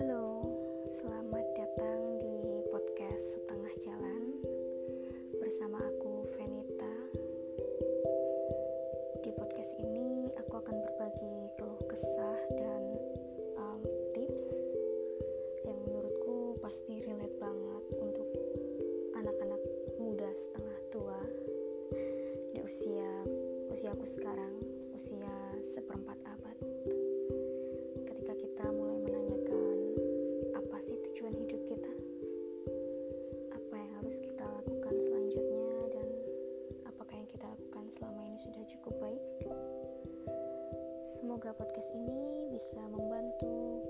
Halo, selamat datang di podcast Setengah Jalan bersama aku Venita. Di podcast ini aku akan berbagi keluh kesah dan um, tips yang menurutku pasti relate banget untuk anak-anak muda setengah tua di usia usiaku sekarang sudah cukup baik? Semoga podcast ini bisa membantu